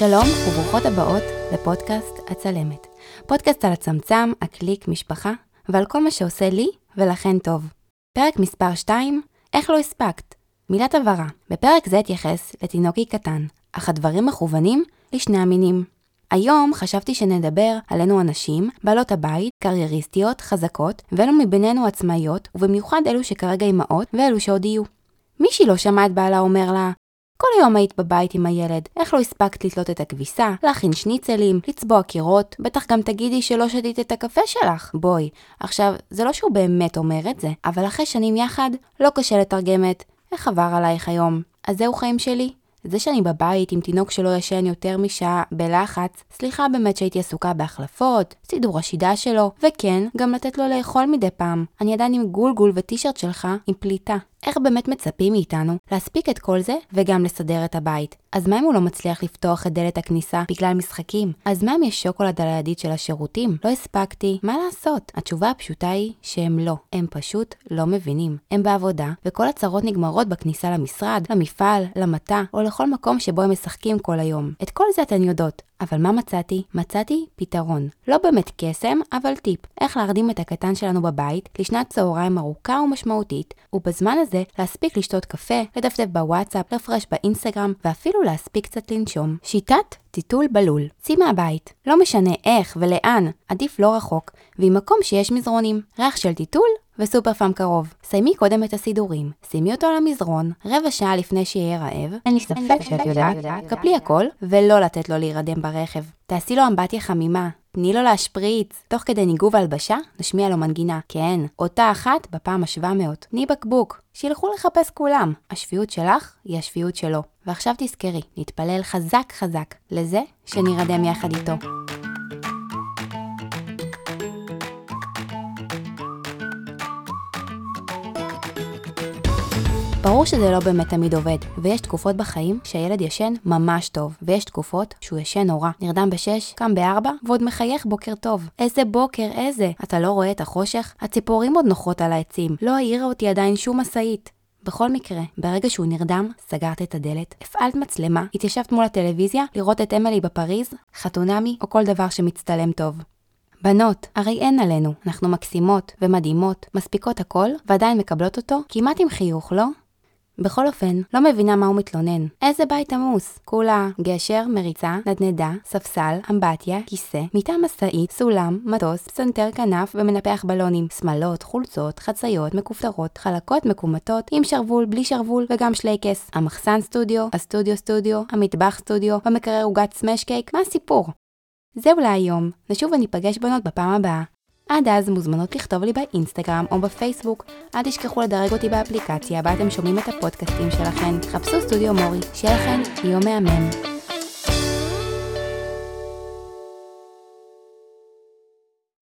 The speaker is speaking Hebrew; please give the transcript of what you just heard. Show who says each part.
Speaker 1: שלום וברוכות הבאות לפודקאסט הצלמת. פודקאסט על הצמצם, הקליק, משפחה, ועל כל מה שעושה לי ולכן טוב. פרק מספר 2, איך לא הספקת? מילת הבהרה, בפרק זה אתייחס לתינוקי קטן, אך הדברים מכוונים לשני המינים. היום חשבתי שנדבר עלינו הנשים, בעלות הבית, קרייריסטיות, חזקות, ואלו מבינינו עצמאיות, ובמיוחד אלו שכרגע אימהות, ואלו שעוד יהיו. מישהי לא שמעה את בעלה אומר לה, כל היום היית בבית עם הילד, איך לא הספקת לתלות את הכביסה, להכין שניצלים, לצבוע קירות, בטח גם תגידי שלא שתית את הקפה שלך. בואי, עכשיו, זה לא שהוא באמת אומר את זה, אבל אחרי שנים יחד, לא קשה לתרגם את איך עבר עלייך היום. אז זהו חיים שלי, זה שאני בבית עם תינוק שלא ישן יותר משעה בלחץ, סליחה באמת שהייתי עסוקה בהחלפות, סידור השידה שלו, וכן, גם לתת לו לאכול מדי פעם. אני עדיין עם גולגול וטישרט שלך עם פליטה. איך באמת מצפים מאיתנו להספיק את כל זה וגם לסדר את הבית? אז מה אם הוא לא מצליח לפתוח את דלת הכניסה בגלל משחקים? אז מה אם יש שוקולד על הידית של השירותים? לא הספקתי, מה לעשות? התשובה הפשוטה היא שהם לא. הם פשוט לא מבינים. הם בעבודה, וכל הצרות נגמרות בכניסה למשרד, למפעל, למטע, או לכל מקום שבו הם משחקים כל היום. את כל זה אתן יודעות. אבל מה מצאתי? מצאתי פתרון. לא באמת קסם, אבל טיפ. איך להרדים את הקטן שלנו בבית לשנת צהריים ארוכה ומשמעותית, ובזמן הזה להספיק לשתות קפה, לדפדף בוואטסאפ, לפרש באינסטגרם, ואפילו להספיק קצת לנשום. שיטת טיטול בלול. צאי מהבית. לא משנה איך ולאן, עדיף לא רחוק, ועם מקום שיש מזרונים. ריח של טיטול וסופר פאם קרוב. סיימי קודם את הסידורים, שימי אותו על המזרון, רבע שעה לפני שיהיה רעב, אין לי ספק שאת יודעת, קפלי הכל, ולא לתת לו להירדם ברכב. תעשי לו אמבטיה חמימה, תני לו להשפריץ. תוך כדי ניגוב הלבשה, נשמיע לו מנגינה. כן, אותה אחת בפעם ה-700. תני בקבוק. שילכו לחפש כולם. השפיות שלך היא השפיות שלו. ועכשיו תזכרי, נתפלל חזק חזק לזה שנירדם יחד איתו. ברור שזה לא באמת תמיד עובד, ויש תקופות בחיים שהילד ישן ממש טוב, ויש תקופות שהוא ישן נורא. נרדם בשש, קם בארבע, ועוד מחייך בוקר טוב. איזה בוקר, איזה. אתה לא רואה את החושך? הציפורים עוד נוחות על העצים. לא העירה אותי עדיין שום משאית. בכל מקרה, ברגע שהוא נרדם, סגרת את הדלת, הפעלת מצלמה, התיישבת מול הטלוויזיה לראות את אמילי בפריז, חתונמי או כל דבר שמצטלם טוב. בנות, הרי אין עלינו, אנחנו מקסימות ומדהימות, מספיקות הכל, ועדיין מקבלות אותו כמעט עם חיוך, לא? בכל אופן, לא מבינה מה הוא מתלונן. איזה בית עמוס? כולה גשר, מריצה, נדנדה, ספסל, אמבטיה, כיסא, מיטה משאית, סולם, מטוס, פסנתר כנף ומנפח בלונים, שמלות, חולצות, חציות, מכופתרות, חלקות מקומטות, עם שרוול, בלי שרוול וגם שלייקס. המחסן סטודיו, הסטודיו סטודיו, המטבח סטודיו, המקרר עוגת סמש קייק, מה הסיפור? זהו להיום, ושוב אני אפגש בנות בפעם הבאה. עד אז מוזמנות לכתוב לי באינסטגרם או בפייסבוק. אל תשכחו לדרג אותי באפליקציה בה אתם שומעים את הפודקאסטים שלכם. חפשו סטודיו מורי, שיהיה לכם יום מהמם.